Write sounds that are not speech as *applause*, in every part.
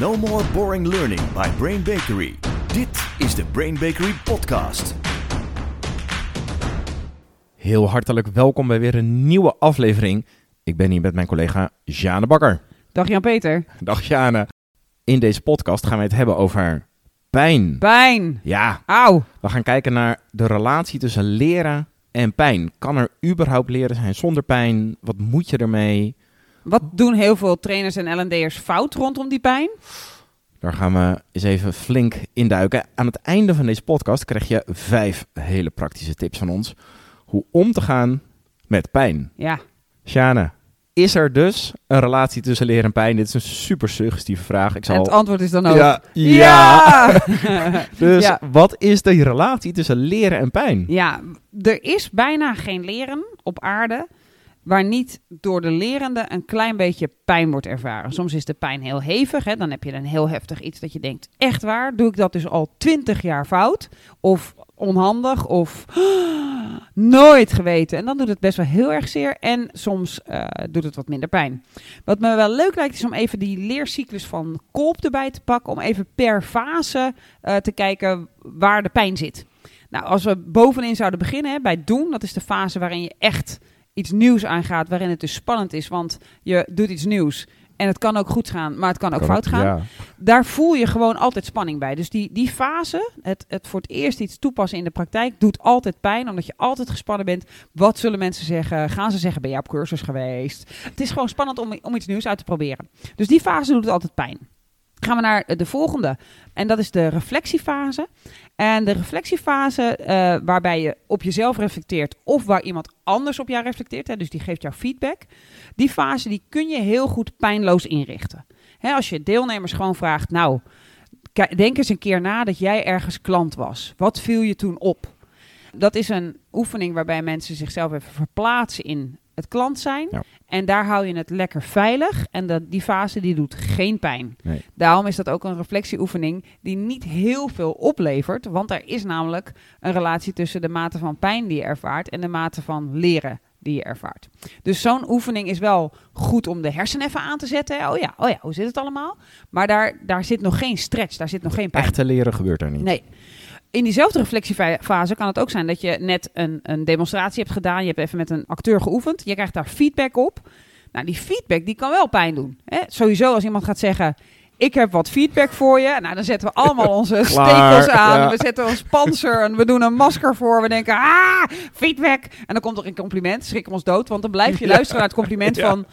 No more boring learning by Brain Bakery. Dit is de Brain Bakery podcast. Heel hartelijk welkom bij weer een nieuwe aflevering. Ik ben hier met mijn collega Jane Bakker. Dag Jan-Peter. Dag Jane. In deze podcast gaan we het hebben over pijn. Pijn. Ja, Auw. we gaan kijken naar de relatie tussen leren en pijn. Kan er überhaupt leren zijn zonder pijn? Wat moet je ermee? Wat doen heel veel trainers en L&D'ers fout rondom die pijn? Daar gaan we eens even flink induiken. Aan het einde van deze podcast krijg je vijf hele praktische tips van ons. Hoe om te gaan met pijn. Ja. Sjane, is er dus een relatie tussen leren en pijn? Dit is een super suggestieve vraag. Ik zal... En het antwoord is dan ook... Ja, Ja! *laughs* Dus Ja. wat is de relatie tussen leren en pijn? ja, er is bijna geen leren op aarde waar niet door de lerende een klein beetje pijn wordt ervaren. Soms is de pijn heel hevig, hè? dan heb je een heel heftig iets dat je denkt, echt waar, doe ik dat dus al twintig jaar fout? Of onhandig, of *gasps* nooit geweten. En dan doet het best wel heel erg zeer en soms eh, doet het wat minder pijn. Wat me wel leuk lijkt is om even die leercyclus van Kolp erbij te pakken, om even per fase eh, te kijken waar de pijn zit. Nou, als we bovenin zouden beginnen hè, bij doen, dat is de fase waarin je echt iets nieuws aangaat, waarin het dus spannend is, want je doet iets nieuws. En het kan ook goed gaan, maar het kan ook Kan fout gaan. Ja. Daar voel je gewoon altijd spanning bij. Dus die, die fase, het, het voor het eerst iets toepassen in de praktijk, doet altijd pijn, omdat je altijd gespannen bent. Wat zullen mensen zeggen? Gaan ze zeggen, ben jij op cursus geweest? Het is gewoon spannend om, om iets nieuws uit te proberen. Dus die fase doet altijd pijn. Gaan we naar de volgende. En dat is de reflectiefase. En de reflectiefase, eh, waarbij je op jezelf reflecteert of waar iemand anders op jou reflecteert, hè, dus die geeft jou feedback. Die fase die kun je heel goed pijnloos inrichten. Hè, als je deelnemers gewoon vraagt, nou, denk eens een keer na dat jij ergens klant was. Wat viel je toen op? Dat is een oefening waarbij mensen zichzelf even verplaatsen in het klant zijn. Ja. En daar hou je het lekker veilig. En dat, die fase die doet geen pijn. Nee. Daarom is dat ook een reflectieoefening die niet heel veel oplevert. Want er is namelijk een relatie tussen de mate van pijn die je ervaart en de mate van leren die je ervaart. Dus zo'n oefening is wel goed om de hersenen even aan te zetten. Oh ja, oh ja, hoe zit het allemaal? Maar daar, daar zit nog geen stretch, daar zit nog geen pijn. Echte leren gebeurt er niet. Nee. In diezelfde reflectiefase kan het ook zijn dat je net een, een demonstratie hebt gedaan. Je hebt even met een acteur geoefend. Je krijgt daar feedback op. Nou, die feedback die kan wel pijn doen. Hè? Sowieso als iemand gaat zeggen... Ik heb wat feedback voor je. Nou, dan zetten we allemaal *laughs* onze stekels aan. ja. We zetten ons panzer en we doen een masker voor. We denken, ah, feedback. En dan komt er een compliment. Schrikken we ons dood. Want dan blijf je luisteren naar het compliment Ja. van...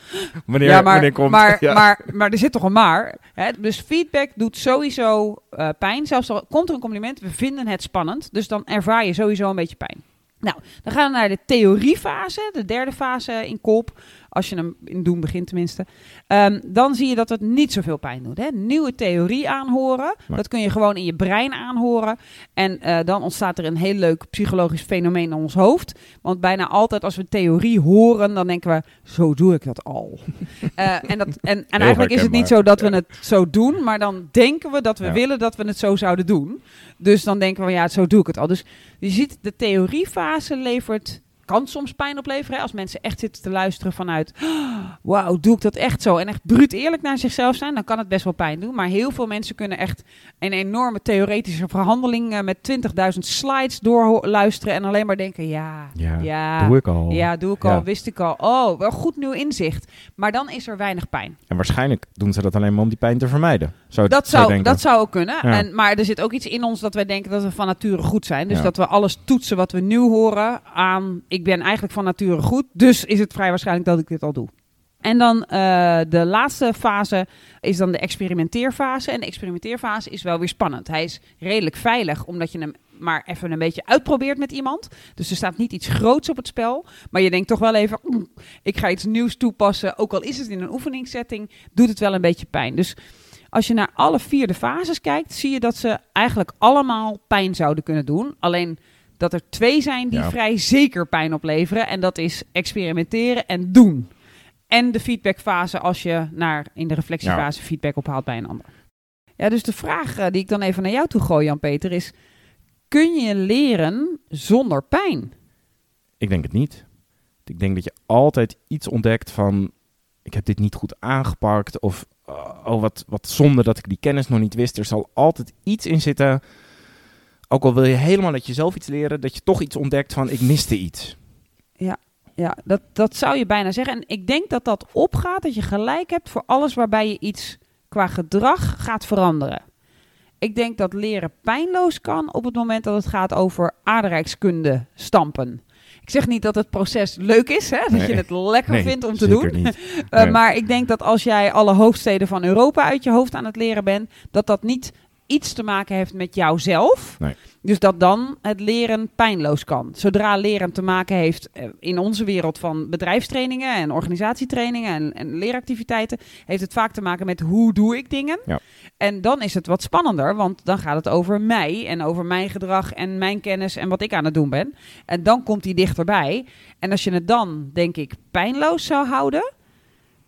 Wanneer, Ja, maar, wanneer komt maar, ja. maar, maar er zit toch een maar. Hè? Dus feedback doet sowieso eh, pijn. Zelfs al komt er een compliment, we vinden het spannend. Dus dan ervaar je sowieso een beetje pijn. Nou, dan gaan we naar de theoriefase, de derde fase in KOP. Als je hem in doen begint tenminste. Ehm, dan zie je dat het niet zoveel pijn doet. Hè? Nieuwe theorie aanhoren. Maar- Dat kun je gewoon in je brein aanhoren. En eh, dan ontstaat er een heel leuk psychologisch fenomeen in ons hoofd. Want bijna altijd als we theorie horen, dan denken we, zo doe ik dat al. *laughs* Eh, en, dat, en, en eigenlijk is het niet zo dat we het zo doen, maar dan denken we dat we Ja. willen dat we het zo zouden doen. Dus dan denken we, ja, zo doe ik het al. Dus je ziet, de theoriefase levert, kan soms pijn opleveren. Hè? Als mensen echt zitten te luisteren vanuit, "Oh, wauw, doe ik dat echt zo? En echt bruut eerlijk naar zichzelf zijn, dan kan het best wel pijn doen. Maar heel veel mensen kunnen echt een enorme theoretische verhandeling eh, met 20.000 slides doorluisteren en alleen maar denken, ja, Ja, ja, doe ik al. ja, doe ik al, wist ik al. Oh, wel goed nieuw inzicht. Maar dan is er weinig pijn. En waarschijnlijk doen ze dat alleen maar om die pijn te vermijden. Zou, Dat zou dat zou ook kunnen. Ja. En, maar er zit ook iets in ons dat wij denken dat we van nature goed zijn. Dus Ja. dat we alles toetsen wat we nieuw horen aan... ik ben eigenlijk van nature goed, dus is het vrij waarschijnlijk dat ik dit al doe. En dan eh, de laatste fase is dan de experimenteerfase. En de experimenteerfase is wel weer spannend. Hij is redelijk veilig, omdat je hem maar even een beetje uitprobeert met iemand. Dus er staat niet iets groots op het spel. Maar je denkt toch wel even, "Oeh, ik ga iets nieuws toepassen. Ook al is het in een oefeningssetting, doet het wel een beetje pijn. Dus als je naar alle vier de fases kijkt, zie je dat ze eigenlijk allemaal pijn zouden kunnen doen. Alleen dat er twee zijn die Ja. vrij zeker pijn opleveren. En dat is experimenteren en doen. En de feedbackfase als je naar, in de reflectiefase feedback ophaalt bij een ander. Ja, dus de vraag eh, die ik dan even naar jou toe gooi, Jan-Peter, is... Kun je leren zonder pijn? Ik denk het niet. Ik denk dat je altijd iets ontdekt van... ik heb dit niet goed aangepakt. Of oh, wat, wat zonde dat ik die kennis nog niet wist. Er zal altijd iets in zitten. Ook al wil je helemaal dat je zelf iets leren, dat je toch iets ontdekt van ik miste iets. Ja, dat, dat zou je bijna zeggen. En ik denk dat dat opgaat, dat je gelijk hebt voor alles waarbij je iets qua gedrag gaat veranderen. Ik denk dat leren pijnloos kan op het moment dat het gaat over aardrijkskunde stampen. Ik zeg niet dat het proces leuk is, hè? dat Nee. je het lekker Nee, vindt om te doen. niet. *laughs* Eh. Maar ik denk dat als jij alle hoofdsteden van Europa uit je hoofd aan het leren bent, dat dat niet iets te maken heeft met jouzelf. Nee. Dus dat dan het leren pijnloos kan. Zodra leren te maken heeft eh, in onze wereld van bedrijfstrainingen en organisatietrainingen en, en leeractiviteiten, heeft het vaak te maken met hoe doe ik dingen. Ja. En dan is het wat spannender, want dan gaat het over mij en over mijn gedrag en mijn kennis en wat ik aan het doen ben. En dan komt die dichterbij. En als je het dan, denk ik, pijnloos zou houden,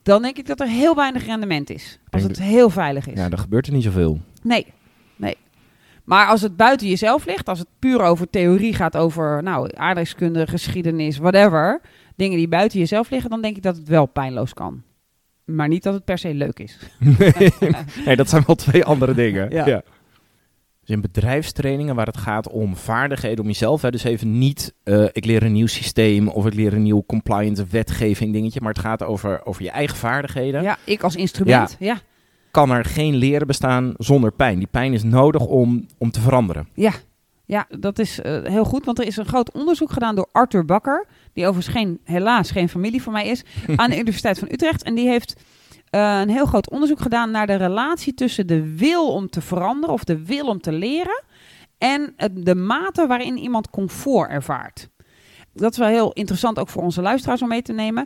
dan denk ik dat er heel weinig rendement is. Als het heel veilig is. Ja, er gebeurt er niet zoveel. Nee, nee. Maar als het buiten jezelf ligt, als het puur over theorie gaat, over nou, aardrijkskunde, geschiedenis, whatever, dingen die buiten jezelf liggen, dan denk ik dat het wel pijnloos kan. Maar niet dat het per se leuk is. *laughs* nee, dat zijn wel twee andere dingen. Ja. Dus in bedrijfstrainingen waar het gaat om vaardigheden om jezelf, hè, dus even niet eh, ik leer een nieuw systeem of ik leer een nieuw compliance wetgeving dingetje, maar het gaat over, over je eigen vaardigheden. Ja, ik als instrument. Ja. Kan er geen leren bestaan zonder pijn? Die pijn is nodig om, om te veranderen. Ja, ja dat is eh, heel goed, want er is een groot onderzoek gedaan door Arthur Bakker, die overigens geen, helaas geen familie van mij is, *laughs* aan de Universiteit van Utrecht. En die heeft eh, een heel groot onderzoek gedaan naar de relatie tussen de wil om te veranderen of de wil om te leren en het- de mate waarin iemand comfort ervaart. Dat is wel heel interessant ook voor onze luisteraars om mee te nemen.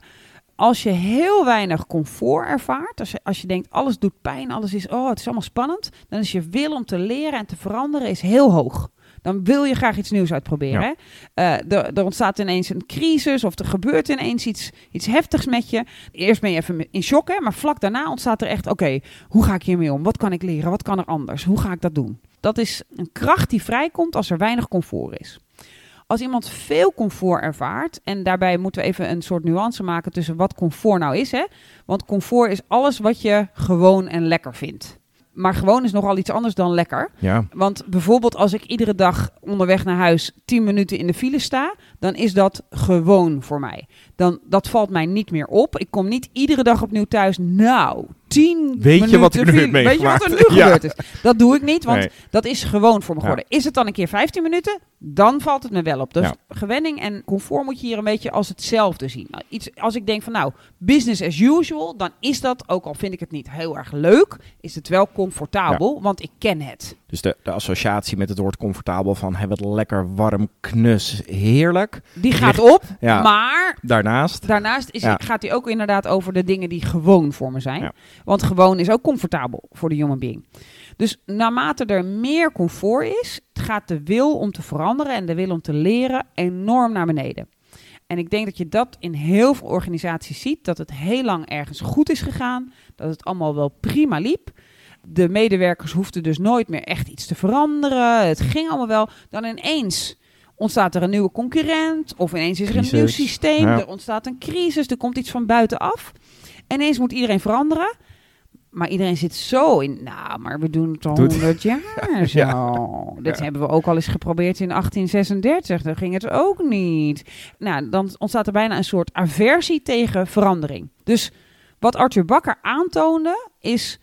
Als je heel weinig comfort ervaart, als je, als je denkt alles doet pijn, alles is, oh het is allemaal spannend, dan is je wil om te leren en te veranderen is heel hoog. Dan wil je graag iets nieuws uitproberen. Ja. Eh, er, er ontstaat ineens een crisis of er gebeurt ineens iets, iets heftigs met je. Eerst ben je even in shock, hè? maar vlak daarna ontstaat er echt: oké, hoe ga ik hiermee om? Wat kan ik leren? Wat kan er anders? Hoe ga ik dat doen? Dat is een kracht die vrijkomt als er weinig comfort is. Als iemand veel comfort ervaart, en daarbij moeten we even een soort nuance maken tussen wat comfort nou is. Hè? Want comfort is alles wat je gewoon en lekker vindt. Maar gewoon is nogal iets anders dan lekker. Ja, Want bijvoorbeeld als ik iedere dag onderweg naar huis 10 minuten in de file sta, dan is dat gewoon voor mij. Dan, dat valt mij niet meer op. Ik kom niet iedere dag opnieuw thuis. Nou, 10 Weet je wat ik nu Weet je wat er nu? *laughs* Ja. gebeurd is? Dat doe ik niet, want Nee. dat is gewoon voor me Ja. geworden. Is het dan een keer 15 minuten, dan valt het me wel op. Dus Ja. gewenning en comfort moet je hier een beetje als hetzelfde zien. Nou, Iets, als ik denk van nou, business as usual, dan is dat, ook al vind ik het niet heel erg leuk, is het wel comfortabel, want ik ken het. Dus de, de associatie met het woord comfortabel van hè, wat lekker warm, knus, heerlijk. Die gaat op, Ja. maar Daarnaast, daarnaast is, Ja. gaat hij ook inderdaad over de dingen die gewoon voor me zijn. Ja. Want gewoon is ook comfortabel voor de human being. Dus naarmate er meer comfort is, gaat de wil om te veranderen en de wil om te leren enorm naar beneden. En ik denk dat je dat in heel veel organisaties ziet, dat het heel lang ergens goed is gegaan, dat het allemaal wel prima liep. De medewerkers hoefden dus nooit meer echt iets te veranderen. Het ging allemaal wel. Dan ineens ontstaat er een nieuwe concurrent. Of ineens is er een nieuw systeem. Ja. Er ontstaat een crisis. Er komt iets van buitenaf. En ineens moet iedereen veranderen. Maar iedereen zit zo in. Nou, maar we doen het al 100 jaar *laughs* zo. Dit Ja. hebben we ook al eens geprobeerd in 1836. Dan ging het ook niet. Nou, dan ontstaat er bijna een soort aversie tegen verandering. Dus wat Arthur Bakker aantoonde is.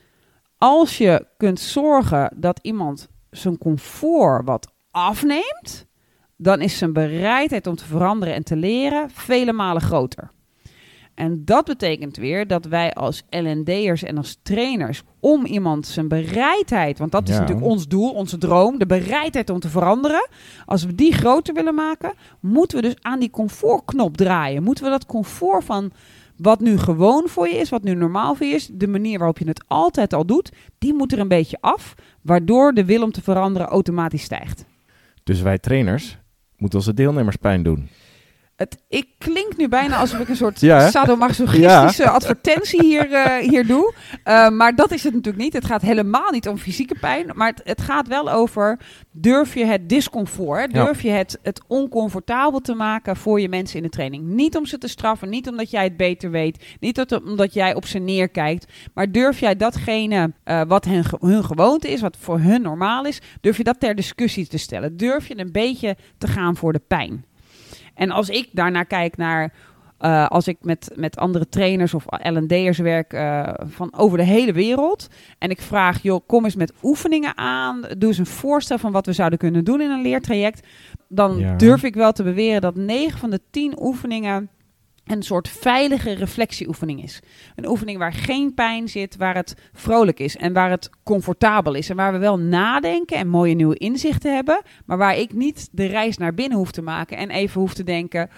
Als je kunt zorgen dat iemand zijn comfort wat afneemt, dan is zijn bereidheid om te veranderen en te leren vele malen groter. En dat betekent weer dat wij als LND'ers en als trainers om iemand zijn bereidheid, want dat is Ja. natuurlijk ons doel, onze droom, de bereidheid om te veranderen. Als we die groter willen maken, moeten we dus aan die comfortknop draaien. Moeten we dat comfort van wat nu gewoon voor je is, wat nu normaal voor je is, de manier waarop je het altijd al doet, die moet er een beetje af, waardoor de wil om te veranderen automatisch stijgt. dus wij trainers moeten onze deelnemers pijn doen. Het, ik klink nu bijna alsof ik een soort *laughs* Ja, sadomasochistische advertentie hier, eh, hier doe. Eh, maar dat is het natuurlijk niet. Het gaat helemaal niet om fysieke pijn. Maar het, het gaat wel over, durf je het discomfort? Ja. durf je het, het oncomfortabel te maken voor je mensen in de training. Niet om ze te straffen, niet omdat jij het beter weet, niet dat, omdat jij op ze neerkijkt. Maar durf jij datgene eh, wat hun gewoonte is, wat voor hun normaal is, durf je dat ter discussie te stellen. Durf je een beetje te gaan voor de pijn. En als ik daarnaar kijk naar. eh, als ik met, met andere trainers of L&D'ers werk eh, van over de hele wereld. En ik vraag, joh, kom eens met oefeningen aan. Doe eens een voorstel van wat we zouden kunnen doen in een leertraject. Dan Ja. durf ik wel te beweren dat 9 van de 10 oefeningen een soort veilige reflectieoefening is. Een oefening waar geen pijn zit, waar het vrolijk is en waar het comfortabel is. En waar we wel nadenken en mooie nieuwe inzichten hebben, maar waar ik niet de reis naar binnen hoef te maken en even hoef te denken,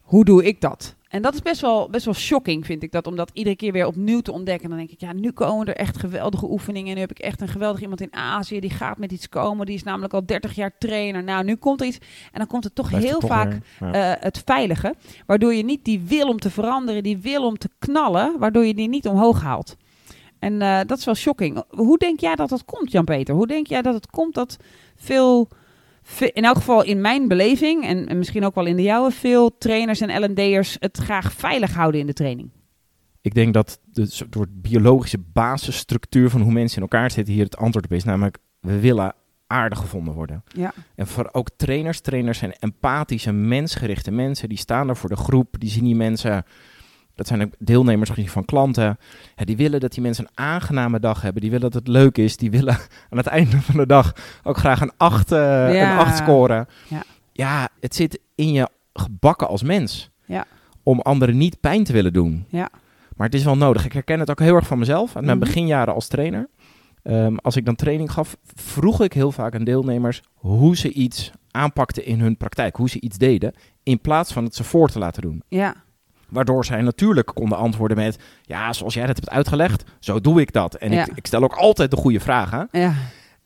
hoe doe ik dat? En dat is best wel, best wel shocking, vind ik dat, om dat iedere keer weer opnieuw te ontdekken. En dan denk ik, ja, nu komen er echt geweldige oefeningen. En nu heb ik echt een geweldig iemand in Azië, die gaat met iets komen. Die is namelijk al 30 jaar trainer. Nou, nu komt er iets. En dan komt het toch Blijft heel toch vaak ja. eh, het veilige. Waardoor je niet die wil om te veranderen, die wil om te knallen, waardoor je die niet omhoog haalt. En eh, dat is wel shocking. Hoe denk jij dat dat komt, Jan-Peter? Hoe denk jij dat het komt dat veel, ve- in elk geval in mijn beleving, en, en misschien ook wel in de jouwe, veel trainers en L&D'ers het graag veilig houden in de training? Ik denk dat de soort biologische basisstructuur van hoe mensen in elkaar zitten hier het antwoord op is. Namelijk, we willen aardig gevonden worden. Ja. En voor ook trainers, trainers zijn empathische, mensgerichte mensen. Die staan er voor de groep, die zien die mensen... Dat zijn ook deelnemers misschien van klanten. Ja, die willen dat die mensen een aangename dag hebben. Die willen dat het leuk is. Die willen *laughs* aan het einde van de dag ook graag een 8 Ja. een acht scoren. Ja. ja, het zit in je gebakken als mens. Ja. Om anderen niet pijn te willen doen. Ja. Maar het is wel nodig. Ik herken het ook heel erg van mezelf. Uit mijn Mhm. beginjaren als trainer. Ehm, als ik dan training gaf, vroeg ik heel vaak aan deelnemers hoe ze iets aanpakten in hun praktijk. Hoe ze iets deden. In plaats van het ze voor te laten doen. Ja, Waardoor zij natuurlijk konden antwoorden met... Ja, zoals jij dat hebt uitgelegd, zo doe ik dat. En Ja. ik, ik stel ook altijd de goede vragen. ja,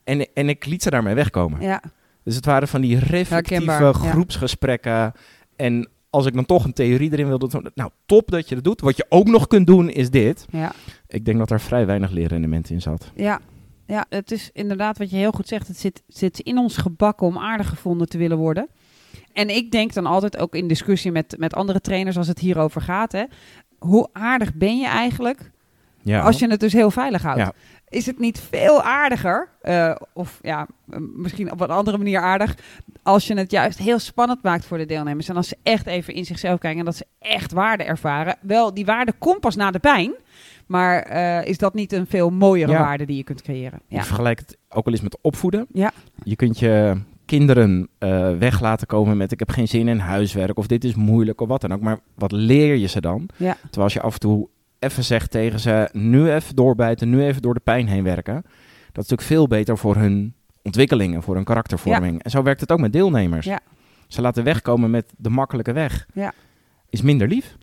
En, en ik liet ze daarmee wegkomen. ja. Dus het waren van die reflectieve groepsgesprekken. En als ik dan toch een theorie erin wilde... doen, Nou, top dat je dat doet. Wat je ook nog kunt doen, is dit. ja. Ik denk dat er vrij weinig leerrendement in zat. Ja, ja, het is inderdaad wat je heel goed zegt. Het zit, zit in ons gebakken om aardig gevonden te willen worden. En ik denk dan altijd ook in discussie met, met andere trainers als het hierover gaat. Hè, hoe aardig ben je eigenlijk Ja. als je het dus heel veilig houdt? Ja. Is het niet veel aardiger, eh, of ja, misschien op een andere manier aardig, als je het juist heel spannend maakt voor de deelnemers. En als ze echt even in zichzelf kijken en dat ze echt waarde ervaren. Wel, die waarde komt pas na de pijn. Maar eh, is dat niet een veel mooiere Ja. waarde die je kunt creëren? Ik Ja. vergelijk het ook wel eens met opvoeden. Ja. Je kunt je kinderen eh, weg laten komen met ik heb geen zin in huiswerk of dit is moeilijk of wat dan ook. Maar wat leer je ze dan? Ja. Terwijl als je af en toe even zegt tegen ze nu even doorbijten, nu even door de pijn heen werken. Dat is natuurlijk veel beter voor hun ontwikkelingen, voor hun karaktervorming. En zo werkt het ook met deelnemers. Ja. Ze laten wegkomen met de makkelijke weg. Ja. Is minder lief.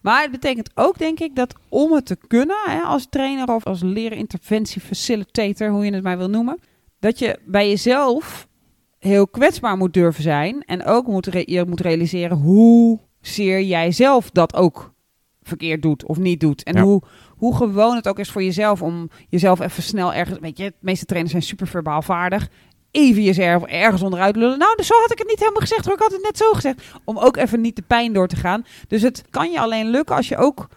Maar het betekent ook, denk ik, dat om het te kunnen, hè, als trainer of als leerinterventie facilitator, hoe je het maar wil noemen, dat je bij jezelf heel kwetsbaar moet durven zijn en ook moet je moet realiseren hoe zeer jij zelf dat ook verkeerd doet of niet doet. En Ja. hoe, hoe gewoon het ook is voor jezelf om jezelf even snel ergens... Weet je, de meeste trainers zijn super verbaal vaardig. Even jezelf ergens onderuit lullen. Nou, dus zo had ik het niet helemaal gezegd hoor. Ik had het net zo gezegd. Om ook even niet de pijn door te gaan. Dus het kan je alleen lukken als je ook...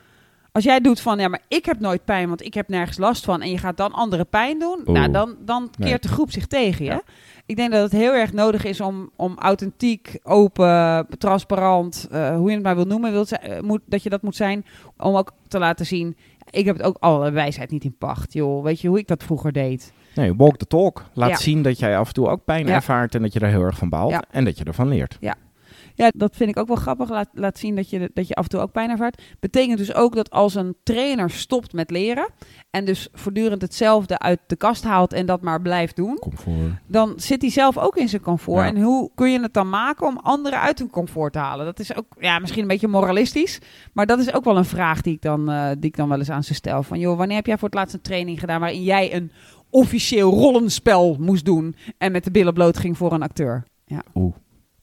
Als jij doet van, ja, maar ik heb nooit pijn, want ik heb nergens last van. En je gaat dan andere pijn doen. Oeh. Nou, dan, dan keert Nee. de groep zich tegen je. Ja. Ik denk dat het heel erg nodig is om, om authentiek, open, transparant, eh, hoe je het maar wil noemen, wilt, eh, moet, dat je dat moet zijn. Om ook te laten zien, ik heb het ook alle wijsheid niet in pacht. Joh, weet je hoe ik dat vroeger deed? Nee, walk the talk. Laat Ja. zien dat jij af en toe ook pijn Ja. ervaart en dat je er heel erg van baalt. En dat je ervan leert. Ja, dat vind ik ook wel grappig. Laat, laat zien dat je, dat je af en toe ook pijn ervaart. Betekent dus ook dat als een trainer stopt met leren en dus voortdurend hetzelfde uit de kast haalt en dat maar blijft doen, Comfort. dan zit hij zelf ook in zijn comfort. Ja. En hoe kun je het dan maken om anderen uit hun comfort te halen? Dat is ook ja, misschien een beetje moralistisch, maar dat is ook wel een vraag die ik dan, eh, die ik dan wel eens aan ze stel. Van joh, wanneer heb jij voor het laatst een training gedaan waarin jij een officieel rollenspel moest doen en met de billen bloot ging voor een acteur? Oeh.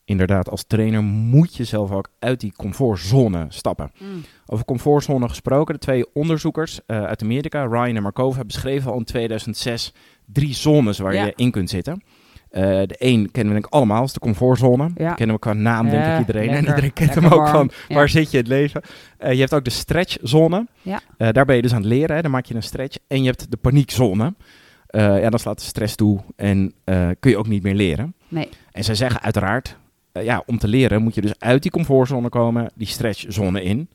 Inderdaad, als trainer moet je zelf ook uit die comfortzone stappen. Mm. Over comfortzone gesproken, de twee onderzoekers uh, uit Amerika, Ryan en Markova, hebben beschreven al in 2006 drie zones waar Ja. je in kunt zitten. Uh, de een kennen we denk ik allemaal, is de comfortzone. Ja. Kennen we qua naam denk ik iedereen. En *laughs* iedereen kent hem ook warm. van Ja. waar zit je het leven. Uh, je hebt ook de stretchzone. Ja. Daar ben je dus aan het leren, hè. dan maak je een stretch. En je hebt de paniekzone. Ja, dan slaat de stress toe en kun je ook niet meer leren. Nee. En zij zeggen uiteraard, uh, ja, om te leren moet je dus uit die comfortzone komen, die stretchzone in.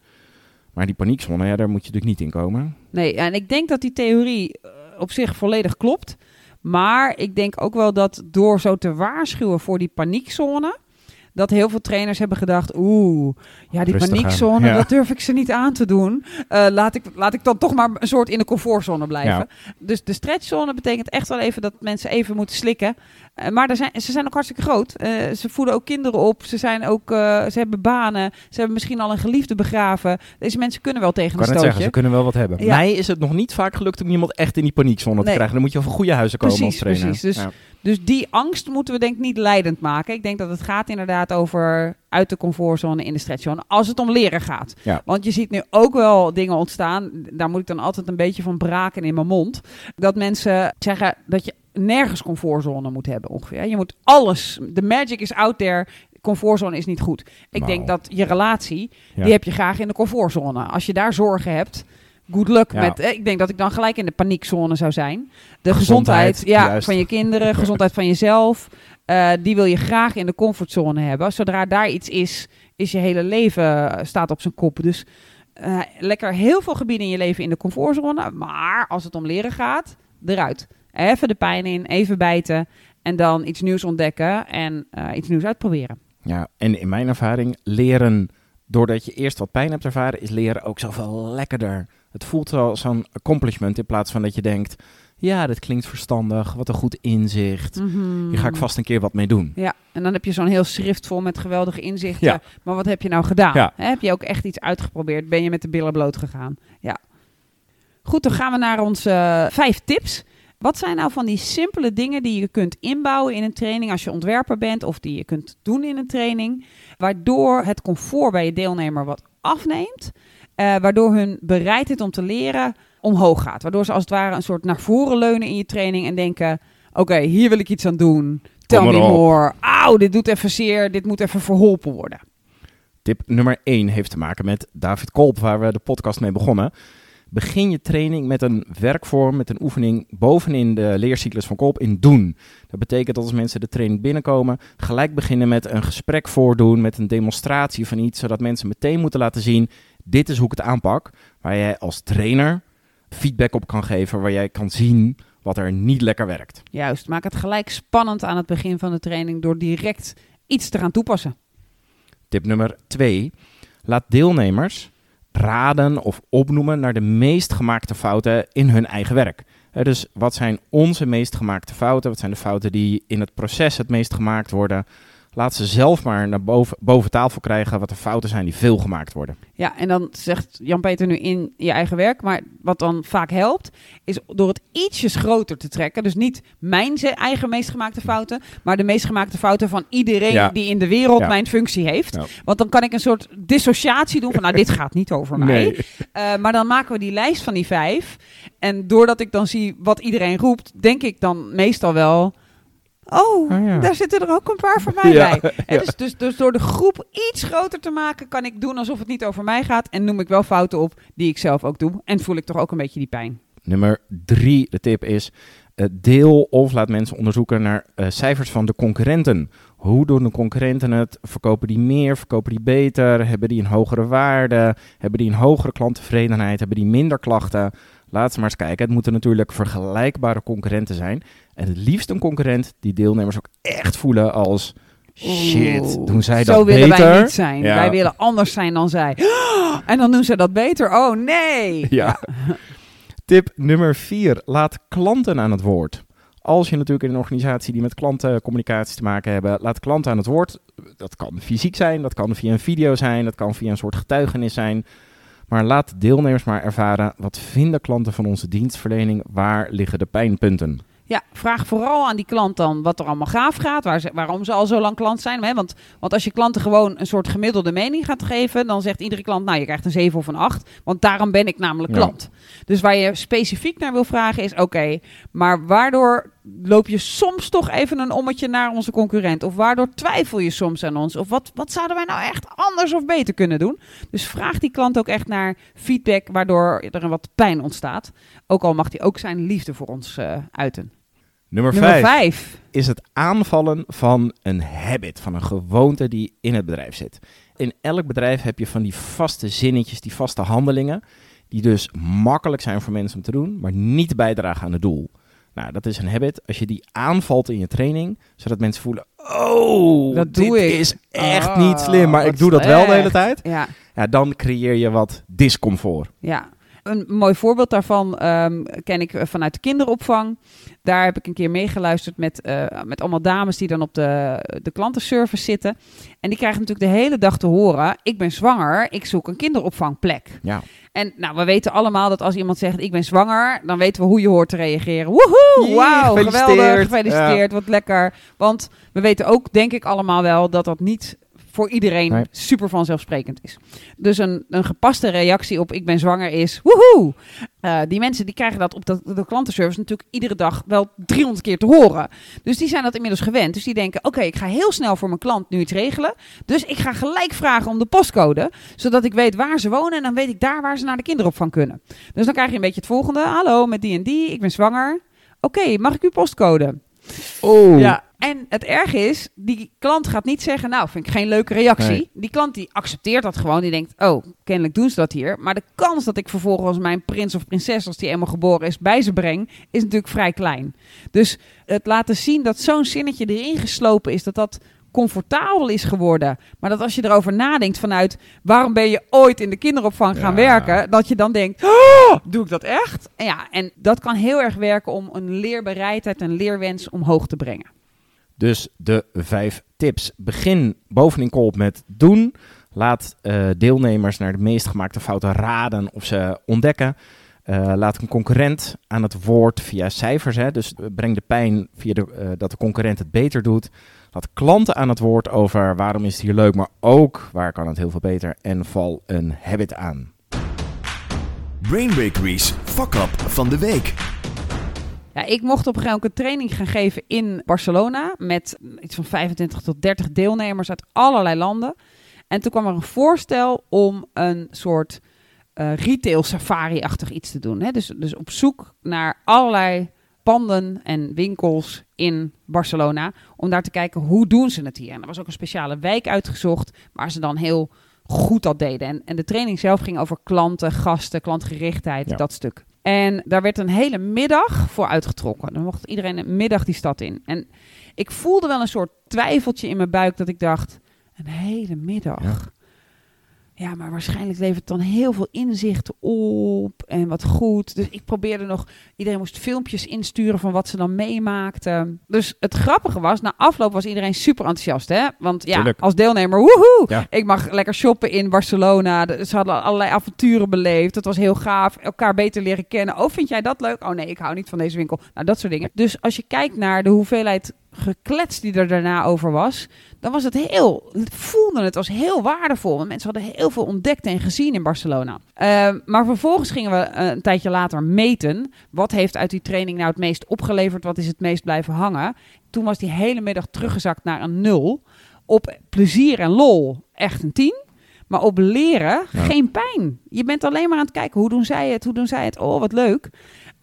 Maar die paniekzone, ja, daar moet je natuurlijk niet in komen. Nee, en ik denk dat die theorie eh, op zich volledig klopt. Maar ik denk ook wel dat door zo te waarschuwen voor die paniekzone. Dat heel veel trainers hebben gedacht: oeh, ja, die Rustig paniekzone, Ja. dat durf ik ze niet aan te doen. Eh, laat, ik, laat ik dan toch maar een soort in de comfortzone blijven. Dus de stretchzone betekent echt wel even dat mensen even moeten slikken. Eh, maar er zijn, ze zijn ook hartstikke groot. Eh, ze voeden ook kinderen op. Ze, zijn ook, eh, ze hebben banen. Ze hebben misschien al een geliefde begraven. Deze mensen kunnen wel tegen een stootje. zeggen, ze kunnen wel wat hebben. Ja. Mij is het nog niet vaak gelukt om iemand echt in die paniekzone te krijgen. Dan moet je van goede huizen komen Precies, als trainer. precies. Dus- Ja. Dus die angst moeten we denk ik niet leidend maken. Ik denk dat het gaat inderdaad over uit de comfortzone in de stretchzone. Als het om leren gaat. Ja. Want je ziet nu ook wel dingen ontstaan. Daar moet ik dan altijd een beetje van braken in mijn mond. Dat mensen zeggen dat je nergens comfortzone moet hebben ongeveer. Je moet alles. De magic is out there. Comfortzone is niet goed. Ik denk dat je relatie, Ja. die heb je graag in de comfortzone. Als je daar zorgen hebt, good luck Ja. met... eh, Ik denk dat ik dan gelijk in de paniekzone zou zijn. De Gezondheid, gezondheid, ja, van je kinderen, *laughs* gezondheid van jezelf. eh, die wil je graag in de comfortzone hebben. Zodra daar iets is, is je hele leven eh, staat op zijn kop. Dus eh, lekker heel veel gebieden in je leven in de comfortzone. Maar als het om leren gaat, eruit. Even de pijn in, even bijten. En dan iets nieuws ontdekken en iets nieuws uitproberen. Ja, en in mijn ervaring, leren doordat je eerst wat pijn hebt ervaren, is leren ook zoveel lekkerder. Het voelt wel als zo'n accomplishment in plaats van dat je denkt, ja, dat klinkt verstandig, wat een goed inzicht. Hier ga ik vast een keer wat mee doen. Ja, en dan heb je zo'n heel schrift vol met geweldige inzichten. Ja. Maar wat heb je nou gedaan? Ja. Heb je ook echt iets uitgeprobeerd? Ben je met de billen bloot gegaan? Ja. Goed, dan gaan we naar onze eh, vijf tips. Wat zijn nou van die simpele dingen die je kunt inbouwen in een training als je ontwerper bent of die je kunt doen in een training, waardoor het comfort bij je deelnemer wat afneemt, eh, waardoor hun bereidheid om te leren omhoog gaat, waardoor ze als het ware een soort naar voren leunen in je training en denken: oké, hier wil ik iets aan doen. Tell me more. Auw, dit doet even zeer. Dit moet even verholpen worden. Tip nummer 1 heeft te maken met David Kolp, waar we de podcast mee begonnen. Begin je training met een werkvorm, met een oefening bovenin de leercyclus van Kolp in doen. Dat betekent dat als mensen de training binnenkomen, gelijk beginnen met een gesprek voordoen, met een demonstratie van iets, zodat mensen meteen moeten laten zien, dit is hoe ik het aanpak. Waar jij als trainer feedback op kan geven, waar jij kan zien wat er niet lekker werkt. Juist, maak het gelijk spannend aan het begin van de training door direct iets te gaan toepassen. Tip nummer 2. Laat deelnemers raden of opnoemen naar de meest gemaakte fouten in hun eigen werk. Dus wat zijn onze meest gemaakte fouten? Wat zijn de fouten die in het proces het meest gemaakt worden? Laat ze zelf maar naar boven, boven tafel krijgen wat de fouten zijn die veel gemaakt worden. Ja, en dan zegt Jan-Peter nu in je eigen werk. Maar wat dan vaak helpt, is door het ietsjes groter te trekken. Dus niet mijn eigen meest gemaakte fouten, maar de meest gemaakte fouten van iedereen Ja. die in de wereld Ja. mijn functie heeft. Ja. Want dan kan ik een soort dissociatie doen van, nou, dit gaat niet over mij. Eh, maar dan maken we die lijst van die vijf. En doordat ik dan zie wat iedereen roept, denk ik dan meestal wel... Oh, Oh ja. daar zitten er ook een paar voor mij *laughs* Ja, bij. Dus, dus, dus door de groep iets groter te maken, kan ik doen alsof het niet over mij gaat. En noem ik wel fouten op die ik zelf ook doe. En voel ik toch ook een beetje die pijn. Nummer drie, de tip is, eh, deel of laat mensen onderzoeken naar eh, cijfers van de concurrenten. Hoe doen de concurrenten het? Verkopen die meer? Verkopen die beter? Hebben die een hogere waarde? Hebben die een hogere klanttevredenheid? Hebben die minder klachten? Laat ze maar eens kijken. Het moeten natuurlijk vergelijkbare concurrenten zijn. En het liefst een concurrent die deelnemers ook echt voelen als... Shit, Oeh, doen zij Zo dat willen beter? wij niet zijn. Ja. Wij willen anders zijn dan zij. *gasps* En dan doen ze dat beter. Oh nee. *laughs* Ja. Tip nummer vier. Laat klanten aan het woord. Als je natuurlijk in een organisatie die met klantencommunicatie te maken hebben, laat klanten aan het woord. Dat kan fysiek zijn, dat kan via een video zijn, dat kan via een soort getuigenis zijn. Maar laat deelnemers maar ervaren, wat vinden klanten van onze dienstverlening? Waar liggen de pijnpunten? Ja, vraag vooral aan die klant dan wat er allemaal gaaf gaat, waar ze, waarom ze al zo lang klant zijn. Hè? Want, want als je klanten gewoon een soort gemiddelde mening gaat geven, dan zegt iedere klant, nou je krijgt een 7 of een 8, want daarom ben ik namelijk Ja. klant. Dus waar je specifiek naar wil vragen is, oké, maar waardoor loop je soms toch even een ommetje naar onze concurrent? Of waardoor twijfel je soms aan ons? Of wat, wat zouden wij nou echt anders of beter kunnen doen? Dus vraag die klant ook echt naar feedback, waardoor er een wat pijn ontstaat. Ook al mag hij ook zijn liefde voor ons eh, uiten. Nummer Nummer 5 vijf. is het aanvallen van een habit, van een gewoonte die in het bedrijf zit. In elk bedrijf heb je van die vaste zinnetjes, die vaste handelingen, die dus makkelijk zijn voor mensen om te doen, maar niet bijdragen aan het doel. Nou, dat is een habit. Als je die aanvalt in je training, zodat mensen voelen, oh, Dat dit doe ik. is echt Ah, niet slim, maar ik doe dat wel de hele tijd. Ja, Ja, dan creëer je wat discomfort. ja. Een mooi voorbeeld daarvan ehm, ken ik eh, vanuit de kinderopvang. Daar heb ik een keer meegeluisterd met, eh, met allemaal dames die dan op de, de klantenservice zitten. En die krijgen natuurlijk de hele dag te horen: Ik ben zwanger, ik zoek een kinderopvangplek. Ja. En nou, we weten allemaal dat als iemand zegt: Ik ben zwanger, dan weten we hoe je hoort te reageren. Woehoe! Wauw, geweldig, gefeliciteerd, wat lekker. Want we weten ook, denk ik allemaal wel, dat dat niet voor iedereen Nee. super vanzelfsprekend is. Dus een, een gepaste reactie op ik ben zwanger is woehoe. Eh, die mensen die krijgen dat op de, de klantenservice natuurlijk iedere dag wel 300 keer te horen. Dus die zijn dat inmiddels gewend. Dus die denken, oké, ik ga heel snel voor mijn klant nu iets regelen. Dus ik ga gelijk vragen om de postcode, zodat ik weet waar ze wonen en dan weet ik daar waar ze naar de kinderopvang kunnen. Dus dan krijg je een beetje het volgende. Hallo, met die en die, ik ben zwanger. Oké, mag ik uw postcode? Oh, Ja. En het erg is, die klant gaat niet zeggen, nou, vind ik geen leuke reactie. Nee. Die klant die accepteert dat gewoon. Die denkt, oh, kennelijk doen ze dat hier. Maar de kans dat ik vervolgens mijn prins of prinses, als die eenmaal geboren is, bij ze breng, is natuurlijk vrij klein. Dus het laten zien dat zo'n zinnetje erin geslopen is, dat dat comfortabel is geworden. Maar dat als je erover nadenkt vanuit, waarom ben je ooit in de kinderopvang gaan Ja. werken? Dat je dan denkt, oh, doe ik dat echt? En ja, en dat kan heel erg werken om een leerbereidheid en leerwens omhoog te brengen. Dus de vijf tips. Begin bovenin kolp met doen. Laat eh, deelnemers naar de meest gemaakte fouten raden of ze ontdekken. Eh, laat een concurrent aan het woord via cijfers. Hè. Dus eh, breng de pijn via de, dat de concurrent het beter doet. Laat klanten aan het woord over waarom is het hier leuk, maar ook waar kan het heel veel beter. En val een habit aan. Brain Bakery's Fuck Up van de Week. Ja, ik mocht op een gegeven moment een training gaan geven in Barcelona met iets van 25 tot 30 deelnemers uit allerlei landen. En toen kwam er een voorstel om een soort eh, retail safari-achtig iets te doen. Hè? Dus, dus op zoek naar allerlei panden en winkels in Barcelona. Om daar te kijken hoe doen ze het hier. En er was ook een speciale wijk uitgezocht waar ze dan heel goed dat deden. En, en de training zelf ging over klanten, gasten, klantgerichtheid, Ja. dat stuk. En daar werd een hele middag voor uitgetrokken. Dan mocht iedereen een middag die stad in. En ik voelde wel een soort twijfeltje in mijn buik dat ik dacht, een hele middag. Ja. Maar waarschijnlijk levert het dan heel veel inzicht op en wat goed. Dus ik probeerde nog, iedereen moest filmpjes insturen van wat ze dan meemaakten. Dus het grappige was, na afloop was iedereen super enthousiast, hè? Want ja, Tuurlijk. als deelnemer, woehoe! Ja. Ik mag lekker shoppen in Barcelona. Ze hadden allerlei avonturen beleefd. Dat was heel gaaf. Elkaar beter leren kennen. Oh, vind jij dat leuk? Oh nee, ik hou niet van deze winkel. Nou, dat soort dingen. Dus als je kijkt naar de hoeveelheid geklets die er daarna over was, dan was het heel, het voelde het als heel waardevol. Want mensen hadden heel veel ontdekt en gezien in Barcelona. Ehm, maar vervolgens gingen we eh, een tijdje later meten. Wat heeft uit die training nou het meest opgeleverd? Wat is het meest blijven hangen? Toen was die hele middag teruggezakt naar een nul. Op plezier en lol echt een 10. Maar op leren Ja. geen pijn. Je bent alleen maar aan het kijken. Hoe doen zij het? Hoe doen zij het? Oh, wat leuk.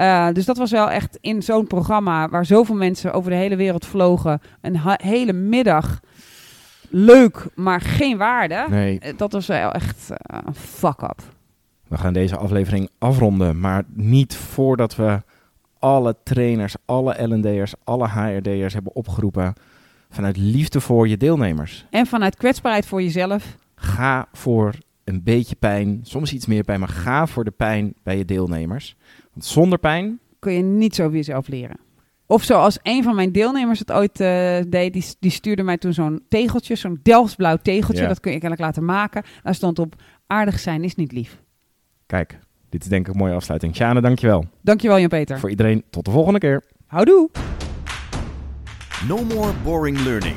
Eh, dus dat was wel echt in zo'n programma waar zoveel mensen over de hele wereld vlogen. Een hele middag leuk, maar geen waarde. Nee, Eh, Dat was wel echt eh, een fuck-up. We gaan deze aflevering afronden, maar niet voordat we alle trainers, alle L&D'ers, alle HRD'ers hebben opgeroepen vanuit liefde voor je deelnemers. En vanuit kwetsbaarheid voor jezelf. Ga voor een beetje pijn, soms iets meer pijn, maar ga voor de pijn bij je deelnemers. Want zonder pijn, kun je niet over jezelf leren. Of zoals een van mijn deelnemers het ooit eh, deed, die, die stuurde mij toen zo'n tegeltje, zo'n Delftsblauw tegeltje. Ja. Dat kun je kennelijk laten maken. Daar stond op, aardig zijn is niet lief. kijk, dit is denk ik een mooie afsluiting. Sjane, dankjewel. Dankjewel Jan-Peter. Voor iedereen, tot de volgende keer. Houdoe! No more boring learning.